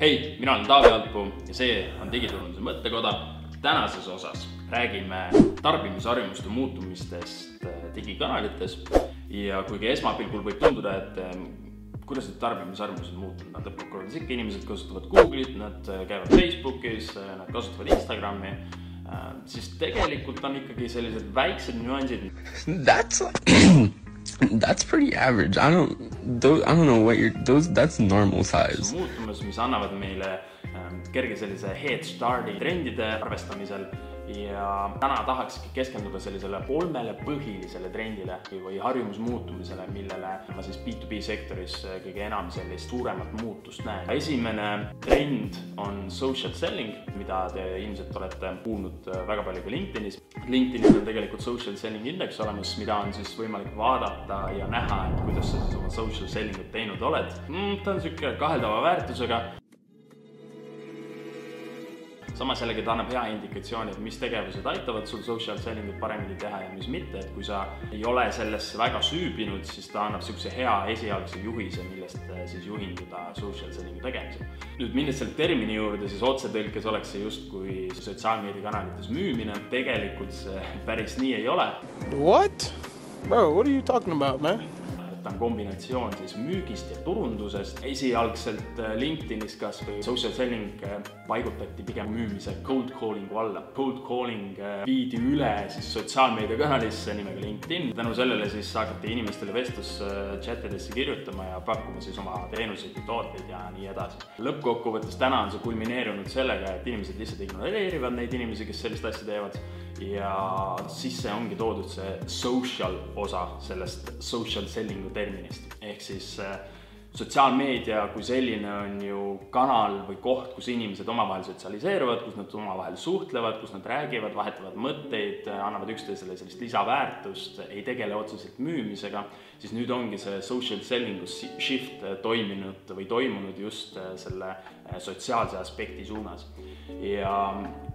hei, mina olen Taavi Alpuu ja see on Digiturunduse mõttekoda. tänases osas räägime tarbimisharjumuste muutumistest äh, digikanalites ja kuigi esmapilgul võib tunduda, et äh, kuidas need tarbimisharjumused muutunud, nad lõppkokkuvõttes ikka inimesed kasutavad Google'it, nad äh, käivad Facebookis, nad kasutavad Instagrami, siis tegelikult on ikkagi sellised väiksed nüansid. That's That's pretty average. I don't, I don't know what you're, those, that's normal size. Ähm, kerge sellise head start'i trendide arvestamisel ja täna tahakski keskenduda sellisele kolmele põhilisele trendile või harjumusmuutumisele, millele ma siis B2B sektoris kõige enam sellist suuremat muutust näen. esimene trend on social selling, mida te ilmselt olete kuulnud väga palju ka LinkedInis. LinkedInil on tegelikult social selling indeks olemas, mida on siis võimalik vaadata ja näha, et kuidas sa siis oma social selling ut teinud oled mm,. ta on niisugune kaheldava väärtusega samas jällegi ta annab hea indikatsiooni, et mis tegevused aitavad sul social selling ut paremini teha ja mis mitte, et kui sa ei ole sellesse väga süübinud, siis ta annab niisuguse hea esialgse juhise, millest äh, siis juhinduda social selling'u tegemisel. nüüd minnes selle termini juurde, siis otsetõlkes oleks see justkui sotsiaalmeediakanalites müümine, tegelikult see päris nii ei ole. What? Bro, what are you talking about, man? On kombinatsioon siis müügist ja turundusest. esialgselt äh, LinkedInis kas või social selling äh, paigutati pigem müümise cold calling'u alla. Cold calling äh, viidi üle siis sotsiaalmeediakanalisse nimega LinkedIn. tänu sellele siis hakati inimestele vestlus chat idesse kirjutama ja pakkuma siis oma teenuseid ja tooteid ja nii edasi. lõppkokkuvõttes täna on see kulmineerunud sellega, et inimesed lihtsalt ignoreerivad neid inimesi, kes sellist asja teevad ja sisse ongi toodud see social osa sellest social selling'u terminist, ehk siis äh, sotsiaalmeedia kui selline on ju kanal või koht, kus inimesed omavahel sotsialiseeruvad, kus nad omavahel suhtlevad, kus nad räägivad, vahetavad mõtteid, annavad üksteisele sellist lisaväärtust, ei tegele otseselt müümisega, siis nüüd ongi see social selling'u shift toiminud või toimunud just selle sotsiaalse aspekti suunas. ja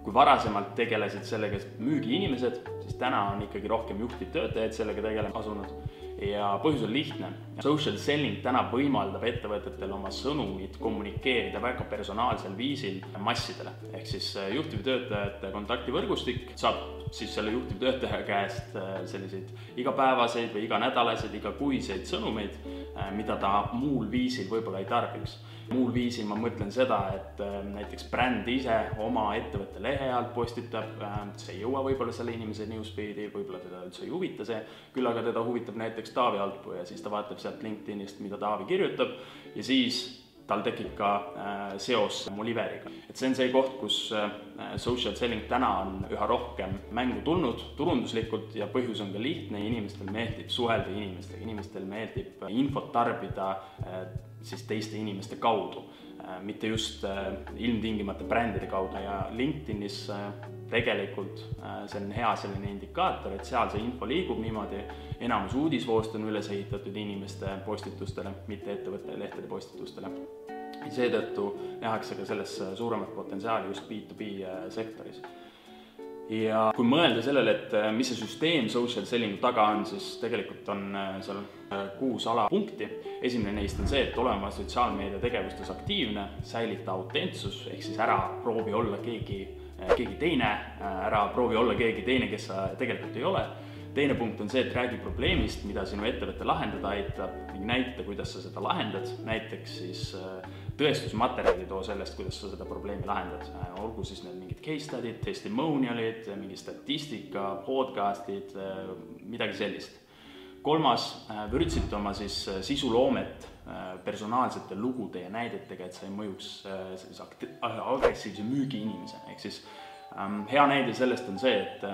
kui varasemalt tegelesid sellega müügiinimesed, siis täna on ikkagi rohkem juhtivtöötajaid sellega tegelema asunud ja põhjus on lihtne. Social selling täna võimaldab ettevõtetel oma sõnumit kommunikeerida väga personaalsel viisil massidele. ehk siis äh, juhtivtöötajate kontaktivõrgustik saab siis selle juhtivtöötaja käest äh, selliseid igapäevaseid või iganädalaseid, igakuiseid sõnumeid, äh, mida ta muul viisil võib-olla ei tarbiks muul viisil ma mõtlen seda, et näiteks bränd ise oma ettevõtte lehe alt postitab, see ei jõua võib-olla selle inimese newsfeed'i, võib-olla teda üldse ei huvita see, küll aga teda huvitab näiteks Taavi Alpuu ja siis ta vaatab sealt LinkedInist, mida Taavi kirjutab ja siis tal tekib ka äh, seos Moliveriga. et see on see koht, kus social selling täna on üha rohkem mängu tulnud turunduslikult ja põhjus on ka lihtne, inimestel meeldib suhelda inimestega, inimestel meeldib infot tarbida siis teiste inimeste kaudu, äh, mitte just äh, ilmtingimata brändide kaudu ja LinkedInis äh, tegelikult see on hea selline indikaator, et seal see info liigub niimoodi, enamus uudisvoost on üles ehitatud inimeste postitustele, mitte ettevõtte lehtede postitustele. seetõttu nähakse ka selles suuremat potentsiaali just B2B sektoris ja kui mõelda sellele, et äh, mis see süsteem social selling'u taga on, siis tegelikult on äh, seal äh, kuus alapunkti. esimene neist on see, et ole oma sotsiaalmeedia tegevustes aktiivne, säilita autentsus, ehk siis ära proovi olla keegi, keegi teine, ära proovi olla keegi teine, kes sa tegelikult ei ole teine punkt on see, et räägi probleemist, mida sinu ettevõte lahendada aitab ning näita, kuidas sa seda lahendad, näiteks siis tõestusmaterjali too sellest, kuidas sa seda probleemi lahendad, olgu siis need mingid case study'd, testimonial'id, mingi statistika, podcast'id, midagi sellist. kolmas, üritasite oma siis sisuloomet personaalsete lugude ja näidetega, et sa ei mõjuks sellise agressiivse müügiinimese, ehk siis hea näide sellest on see, et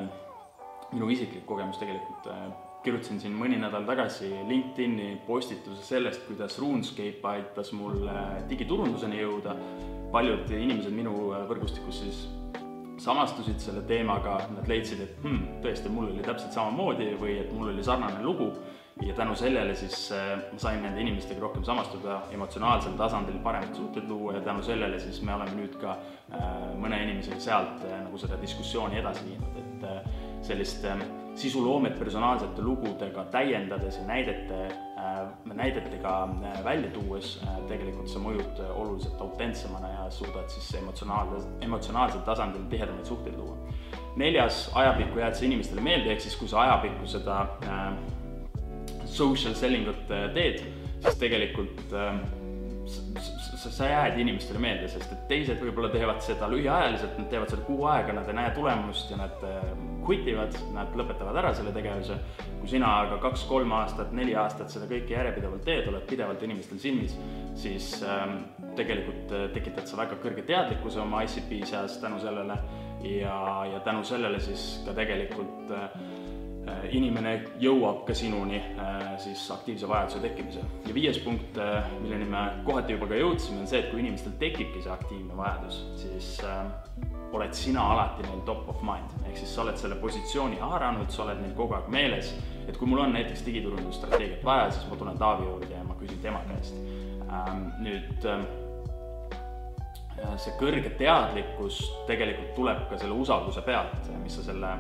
minu isiklik kogemus tegelikult kirjutasin siin mõni nädal tagasi LinkedIni postituse sellest, kuidas RuneScape aitas mul digiturunduseni jõuda. paljud inimesed minu võrgustikus siis samastusid selle teemaga, nad leidsid, et hmm, tõesti, mul oli täpselt samamoodi või et mul oli sarnane lugu. Ja tänu sellele siis äh, ma sain nende inimestega rohkem samastuda, emotsionaalsel tasandil paremaid suhteid luua ja tänu sellele siis me oleme nüüd ka äh, mõne inimesega sealt äh, nagu seda diskussiooni edasi viinud, et sellist sisuloomet personaalsete lugudega täiendades ja näidete näidetega välja tuues tegelikult sa mõjud oluliselt autentsemana ja suudad siis emotsionaalsel, emotsionaalsel tasandil tihedamaid suhteid luua. neljas, ajapikku jääd sa inimestele meelde, ehk siis kui sa ajapikku seda äh, social selling ut teed, siis tegelikult äh, sa, sa jääd inimestele meelde, sest et teised võib-olla teevad seda lühiajaliselt, nad teevad seda kuu aega, nad ei näe tulemust ja nad quit ivad, nad lõpetavad ära selle tegevuse. kui sina aga kaks-kolm aastat, neli aastat seda kõike järjepidevalt teed, oled pidevalt inimestel silmis, siis äh, tegelikult tekitad sa väga kõrge teadlikkuse oma ICP seas tänu sellele ja, ja tänu sellele siis ka tegelikult äh, Äh, inimene jõuab ka sinuni äh, siis aktiivse vajaduse tekkimisel. ja viies punkt, äh, milleni me kohati juba ka jõudsime, on see, et kui inimestel tekibki see aktiivne vajadus, siis oled sina alati neil top of mind, ehk siis sa oled selle positsiooni haaranud, sa oled neil kogu aeg meeles, et kui mul on näiteks digiturundusstrateegiat vaja, siis ma tulen Taavi juurde ja ma küsin tema käest. Ähm, nüüd ähm, see kõrge teadlikkus tegelikult tuleb ka selle usalduse pealt, mis sa selle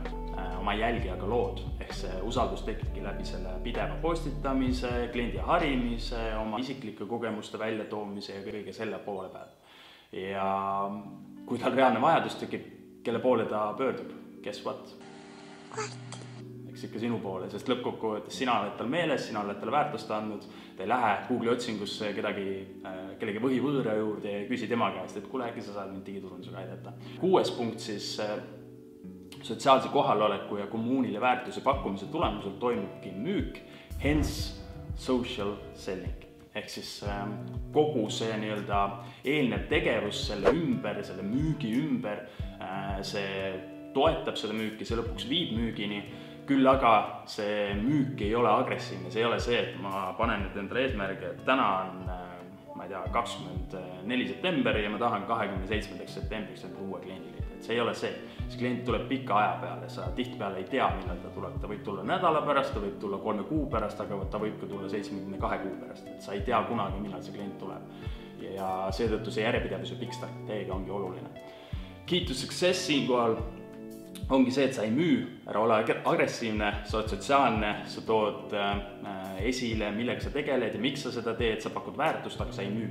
oma jälgijaga lood, ehk see usaldus tekibki läbi selle pideva postitamise, kliendi harimise, oma isiklike kogemuste väljatoomise ja kõige selle poole peal. ja kui tal reaalne vajadus tekib, kelle poole ta pöördub, guess what? eks ikka sinu poole, sest lõppkokkuvõttes sina oled tal meeles, sina oled talle väärtust andnud, ta ei lähe Google'i otsingusse kedagi, äh, kellegi võhivõõra juurde ja ei küsi tema käest, et kuule, äkki sa saad mind digiturundusega aidata. kuues punkt siis äh, sotsiaalse kohaloleku ja kommuunile väärtuse pakkumise tulemusel toimubki müük, hence social selling. ehk siis äh, kogu see nii-öelda eelnev tegevus selle ümber, selle müügi ümber äh,, see toetab seda müüki, see lõpuks viib müügini, küll aga see müük ei ole agressiivne, see ei ole see, et ma panen nüüd endale eesmärgi, et täna on äh, ma ei tea, kakskümmend neli september ja ma tahan kahekümne seitsmendaks septembriks endale uue kliendi leida, see ei ole see siis klient tuleb pika aja peale, sa tihtipeale ei tea, millal ta tuleb, ta võib tulla nädala pärast, ta võib tulla kolme kuu pärast, aga ta võib ka tulla seitsmekümne kahe kuu pärast, et sa ei tea kunagi, millal see klient tuleb. ja seetõttu see järjepidevus ja pikk strateegia ongi oluline. To success siinkohal ongi see, et sa ei müü, ära ole agressiivne, sa oled sotsiaalne, sa tood äh, esile, millega sa tegeled ja miks sa seda teed, sa pakud väärtust, aga sa ei müü.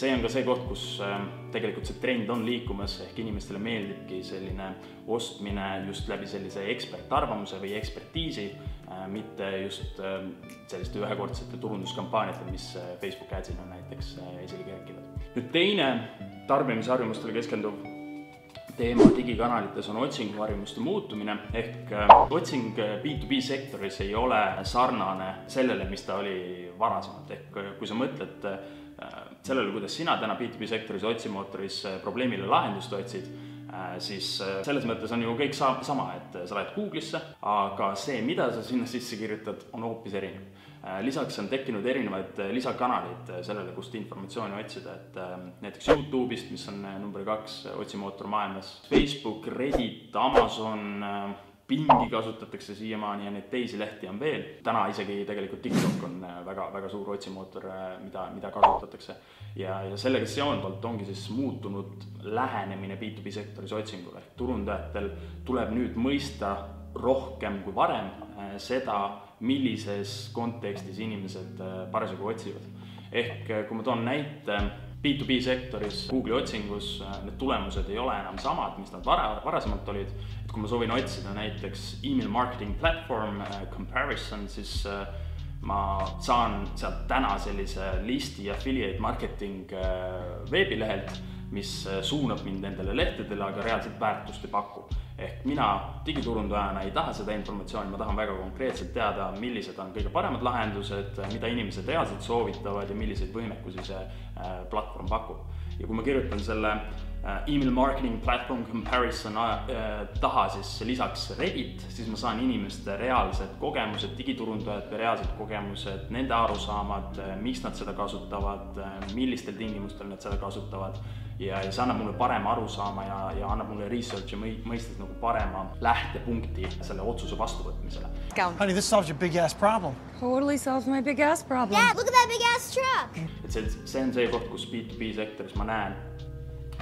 See on ka see koht, kus ähm, tegelikult see trend on liikumas, ehk inimestele meeldibki selline ostmine just läbi sellise ekspertarvamuse või ekspertiisi, äh, mitte just ähm, selliste ühekordsete turunduskampaaniate, mis äh, Facebook Ads'ina näiteks äh, esile kerkivad. nüüd teine tarbimisharjumustele keskenduv teema digikanalites on otsinguharjumuste muutumine, ehk otsing B2B sektoris ei ole sarnane sellele, mis ta oli varasemalt, ehk kui sa mõtled sellele, kuidas sina täna B2B sektoris otsimootoris äh, probleemile lahendust otsid, äh, siis selles mõttes on ju kõik sa-, sama, et sa lähed Google'isse, aga see, mida sa sinna sisse kirjutad, on hoopis erinev. lisaks on tekkinud erinevaid lisakanaleid sellele, kust informatsiooni otsida, et näiteks Youtube'ist, mis on number kaks otsimootor maailmas, Facebook, Reddit, Amazon, Bingi kasutatakse siiamaani ja neid teisi lehti on veel. täna isegi tegelikult TikTok on äh, väga, väga suur otsimootor, äh, mida, mida kasutatakse. ja, ja sellega seonduvalt ongi siis muutunud lähenemine B2B sektoris otsingule, ehk turundajatel tuleb nüüd mõista rohkem kui varem äh, seda, millises kontekstis inimesed parasjagu otsivad. ehk kui ma toon näite B2B sektoris Google'i otsingus need tulemused ei ole enam samad, mis nad vara, varasemalt olid. Et kui ma soovin otsida näiteks email marketing platvorm äh, comparison, siis äh, ma saan sealt täna sellise listi affiliate marketing äh, veebilehelt, mis suunab mind nendele lehtedele, aga reaalselt väärtust ei paku. ehk mina digiturundajana ei taha seda informatsiooni, ma tahan väga konkreetselt teada, millised on kõige paremad lahendused, mida inimesed reaalselt soovitavad ja milliseid võimekusi see platvorm pakub. ja kui ma kirjutan selle Äh, email marketing platvorm comparison äh, taha siis lisaks Reddit, siis ma saan inimeste reaalsed kogemused, digiturundajate reaalsed kogemused, nende arusaamad, äh, miks nad seda kasutavad, millistel tingimustel nad seda kasutavad. ja, ja see annab mulle parema arusaama ja, ja annab mulle research'i mõistes nagu parema lähtepunkti selle otsuse vastuvõtmisele. Honey, this solves your big ass problem. Totally solves my big ass problem. Dad, look at that big ass truck. et see, see on see koht, kus B2B sektoris ma näen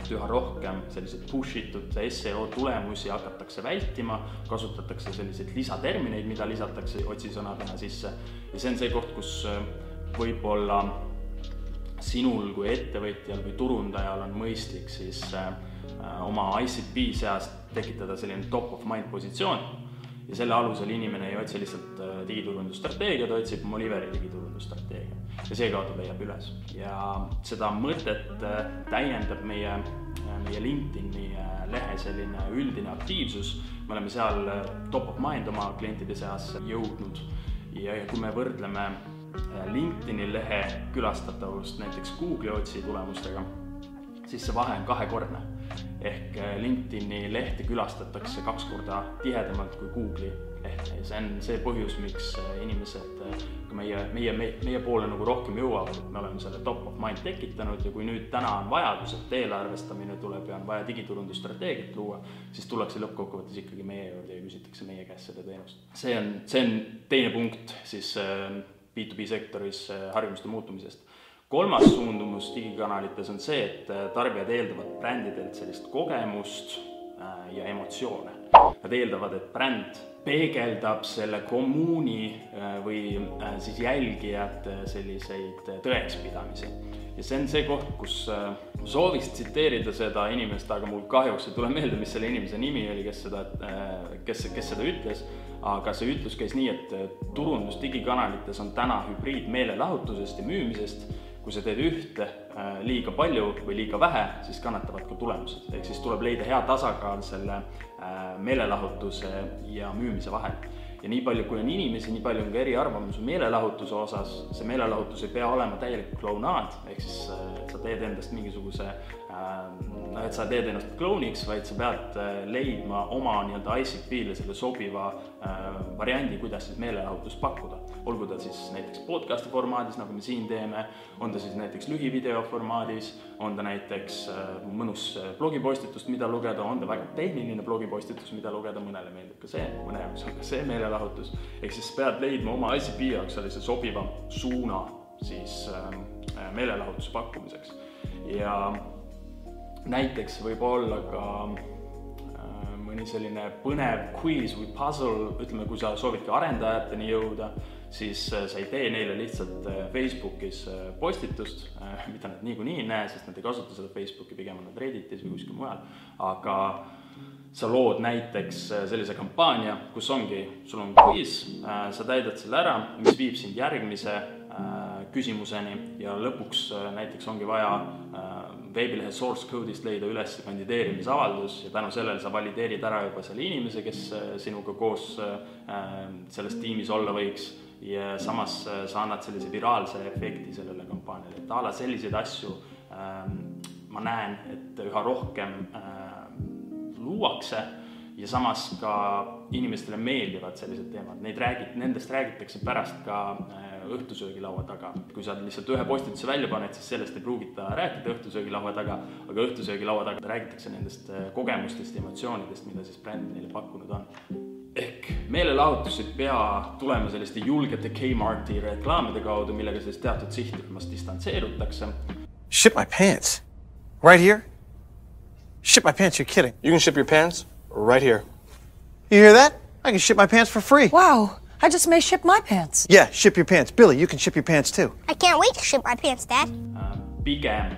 et üha rohkem selliseid push itud seo tulemusi hakatakse vältima, kasutatakse selliseid lisatermineid, mida lisatakse otsisõnadena sisse. Ja see on see koht, kus äh, võib-olla sinul kui ettevõtjal või turundajal on mõistlik siis äh, oma ICP seast tekitada selline top of mind positsioon. Ja selle alusel inimene ei otsi lihtsalt äh, digiturundusstrateegiat, otsib Moliveri digiturundusstrateegia ja seekaudu leiab üles. ja seda mõtet äh, täiendab meie, meie LinkedIni lehe selline üldine aktiivsus, me oleme seal top of mind oma klientide seas jõudnud ja, ja kui me võrdleme Äh, LinkedIni lehe külastatavust näiteks Google'i otsi tulemustega, siis see vahe on kahekordne. Ehk äh, LinkedIni lehte külastatakse kaks korda tihedamalt kui Google'i ja see on see põhjus, miks äh, inimesed ka meie, meie, meie, poole nagu rohkem jõuavad, et me oleme selle top of mind tekitanud ja kui nüüd täna on vajadus, et eelarvestamine tuleb ja on vaja digiturundusstrateegiat luua, siis tullakse lõppkokkuvõttes ikkagi meie juurde ja küsitakse meie käest seda teenust. see on, see on teine punkt siis äh, B2B sektoris äh, harjumuste muutumisest. Kolmas suundumus digikanalites on see, et äh, tarbijad eeldavad brändidelt sellist kogemust äh, ja emotsioone. Nad eeldavad, et bränd peegeldab selle kommuuni või siis jälgijate selliseid tõekspidamisi. ja see on see koht, kus sooviks tsiteerida seda inimest, aga mul kahjuks ei tule meelde, mis selle inimese nimi oli, kes seda, kes, kes seda ütles aga see ütlus käis nii, et turundus digikanalites on täna hübriid meelelahutusest ja müümisest. Kui sa teed ühte äh, liiga palju või liiga vähe, siis kannatavad ka tulemused, ehk siis tuleb leida hea tasakaal selle äh, meelelahutuse ja müümise vahel. Ja nii palju, kui on inimesi, nii palju on ka eriarvamusi meelelahutuse osas, see meelelahutus ei pea olema täielik klounaad, ehk siis äh, sa teed endast mingisuguse noh, et sa teed ennast klouniks, vaid sa pead leidma oma nii-öelda ICP-le selle sobiva variandi, kuidas siis meelelahutust pakkuda. olgu ta siis näiteks podcast'i formaadis, nagu me siin teeme, on ta siis näiteks lühivideo formaadis, on ta näiteks mõnus blogipostitust, mida lugeda, on ta väga tehniline blogipostitus, mida lugeda, mõnele meeldib ka see, mõne jaoks on ka see meelelahutus, ehk siis pead leidma oma ICP jaoks sellise sobiva suuna siis äh, meelelahutuse pakkumiseks. ja näiteks võib olla ka mõni selline põnev quiz või puzzle, ütleme, kui sa soovidki arendajateni jõuda, siis äh, sa ei tee neile lihtsalt äh, Facebookis äh, postitust, mida nad niikuinii ei näe, sest nad ei kasuta seda Facebooki, pigem on nad Redditis või kuskil mujal, aga sa lood näiteks sellise kampaania, kus ongi, sul on quiz, sa täidad selle ära, mis viib sind järgmise küsimuseni ja lõpuks näiteks ongi vaja veebilehe source code'ist leida üles kandideerimisavaldus ja tänu sellele sa valideerid ära juba selle inimese, kes sinuga koos selles tiimis olla võiks. Ja samas äh, sa annad sellise viraalse efekti sellele kampaaniale, et a la selliseid asju ähm, ma näen, et üha rohkem äh, luuakse ja samas ka inimestele meeldivad sellised teemad, neid räägid, nendest räägitakse pärast ka äh, õhtusöögilaua taga. kui sa lihtsalt ühe postituse välja paned, siis sellest ei pruugita rääkida õhtusöögilaua taga, aga õhtusöögilaua taga räägitakse nendest äh, kogemustest ja emotsioonidest, mida siis bränd neile pakkunud on ehk meelelahutus ei pea tulema selliste julgete Kmarti reklaamide kaudu, millega siis teatud sihtrühmast distantseerutakse. Ship my pants? Right here? Ship my pants, you're kidding. You can ship your pants right here. You hear that? I can ship my pants for free. Wow, I just may ship my pants. Yeah, ship your pants. Billy, you can ship your pants too. I can't wait to ship my pants, Dad. Äh, pigem äh,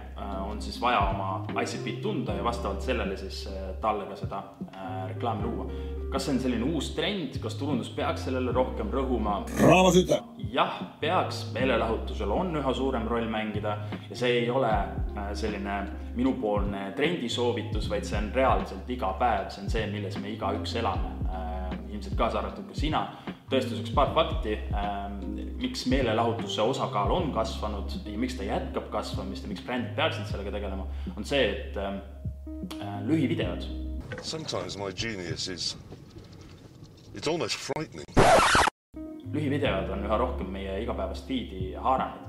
on siis vaja oma ICP-d tunda ja vastavalt sellele siis äh, talle ka seda reklaami luua kas see on selline uus trend, kas turundus peaks sellele rohkem rõhuma? raamas ütle. jah, peaks, meelelahutusel on üha suurem roll mängida ja see ei ole äh, selline minupoolne trendisoovitus, vaid see on reaalselt iga päev, see on see, milles me igaüks elame. Äh, ilmselt kaasa arvatud ka sina. Tõestuseks paar fakti, äh, miks meelelahutuse osakaal on kasvanud ja miks ta jätkab kasvamist ja miks brändid peaksid sellega tegelema, on see, et lühivideod. Sometimes my genius is It's almost frightening. lühivideod on üha rohkem meie igapäevast feed'i haaranud.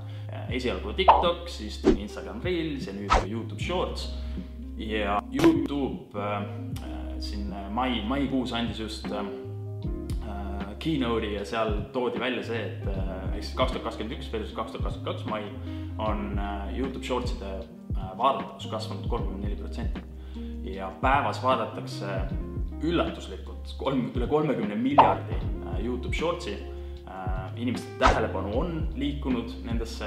esialgu TikTok, siis tuli Instagram Reels ja nüüd Youtube Shorts. ja Youtube äh, siin mai, maikuus andis just äh, keynote'i ja seal toodi välja see, et äh, ehk siis kaks tuhat kakskümmend üks versus kaks tuhat kakskümmend kaks mai on äh, Youtube Shortside äh, vaadatavus kasvanud kolmkümmend neli protsenti. ja päevas vaadatakse üllatuslikult kolm, üle kolmekümne miljardi Youtube Shortsi. Inimeste tähelepanu on liikunud nendesse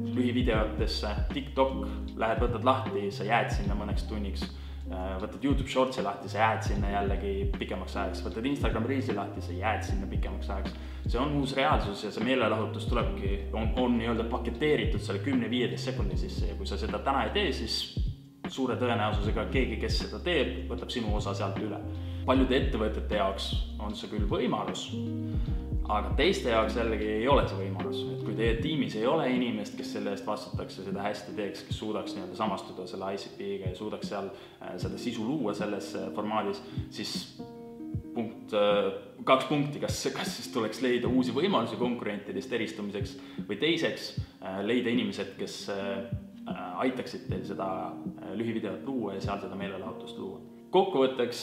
lühivideotesse, TikTok, lähed, võtad lahti, sa jääd sinna mõneks tunniks võtad Youtube Shortsi lahti, sa jääd sinna jällegi pikemaks ajaks, võtad Instagram Reelsi lahti, sa jääd sinna pikemaks ajaks. see on uus reaalsus ja see meelelahutus tulebki, on, on nii-öelda paketeeritud selle kümne-viieteist sekundi sisse ja kui sa seda täna ei tee, siis suure tõenäosusega keegi, kes seda teeb, võtab sinu osa sealt üle. paljude ettevõtete jaoks on see küll võimalus, aga teiste jaoks jällegi ei ole see võimalus, et kui teie tiimis ei ole inimest, kes selle eest vastutaks ja seda hästi teeks, kes suudaks nii-öelda samastuda selle ICP-ga ja suudaks seal äh, seda sisu luua selles äh, formaadis, siis punkt, äh, kaks punkti, kas, kas siis tuleks leida uusi võimalusi konkurentidest eristumiseks või teiseks leida inimesed, kes aitaksid teil seda lühivideot luua ja seal seda meelelahutust luua. kokkuvõtteks,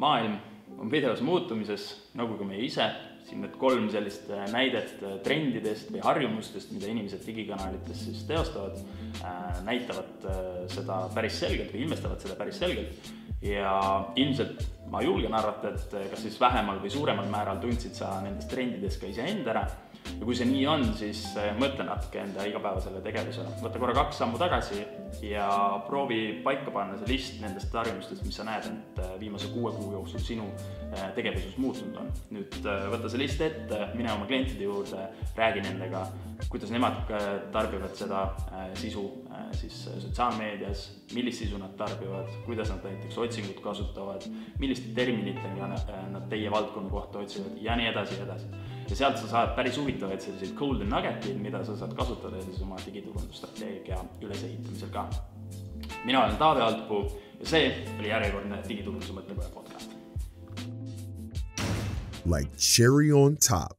maailm on pidevas muutumises, nagu ka meie ise siin need kolm sellist äh, näidet äh, trendidest või harjumustest, mida inimesed digikanalites siis teostavad, äh, näitavad seda päris selgelt või ilmestavad seda päris selgelt. ja ilmselt ma julgen arvata, et kas siis vähemal või suuremal määral tundsid sa nendest trendidest ka iseenda ära ja kui see nii on, siis mõtle natuke enda igapäevasele tegevusele, võta korra kaks sammu tagasi ja proovi paika panna see list nendest harjumustest, mis sa näed, et viimase kuue kuu jooksul sinu tegevuses muutunud on. nüüd võta see list ette, mine oma klientide juurde, räägi nendega, kuidas nemad tarbivad seda sisu siis sotsiaalmeedias, millist sisu nad tarbivad, kuidas nad näiteks otsingut kasutavad, milliste terminitega nad teie valdkonna kohta otsivad ja nii edasi ja edasi ja sealt sa saad päris huvitavaid selliseid golden nugget'id, mida sa saad kasutada siis oma digiturundusstrateegia ülesehitamisel ka. mina olen Taavi Altpuu ja see oli järjekordne digiturunduse mõttekoja podcast. Like cherry on top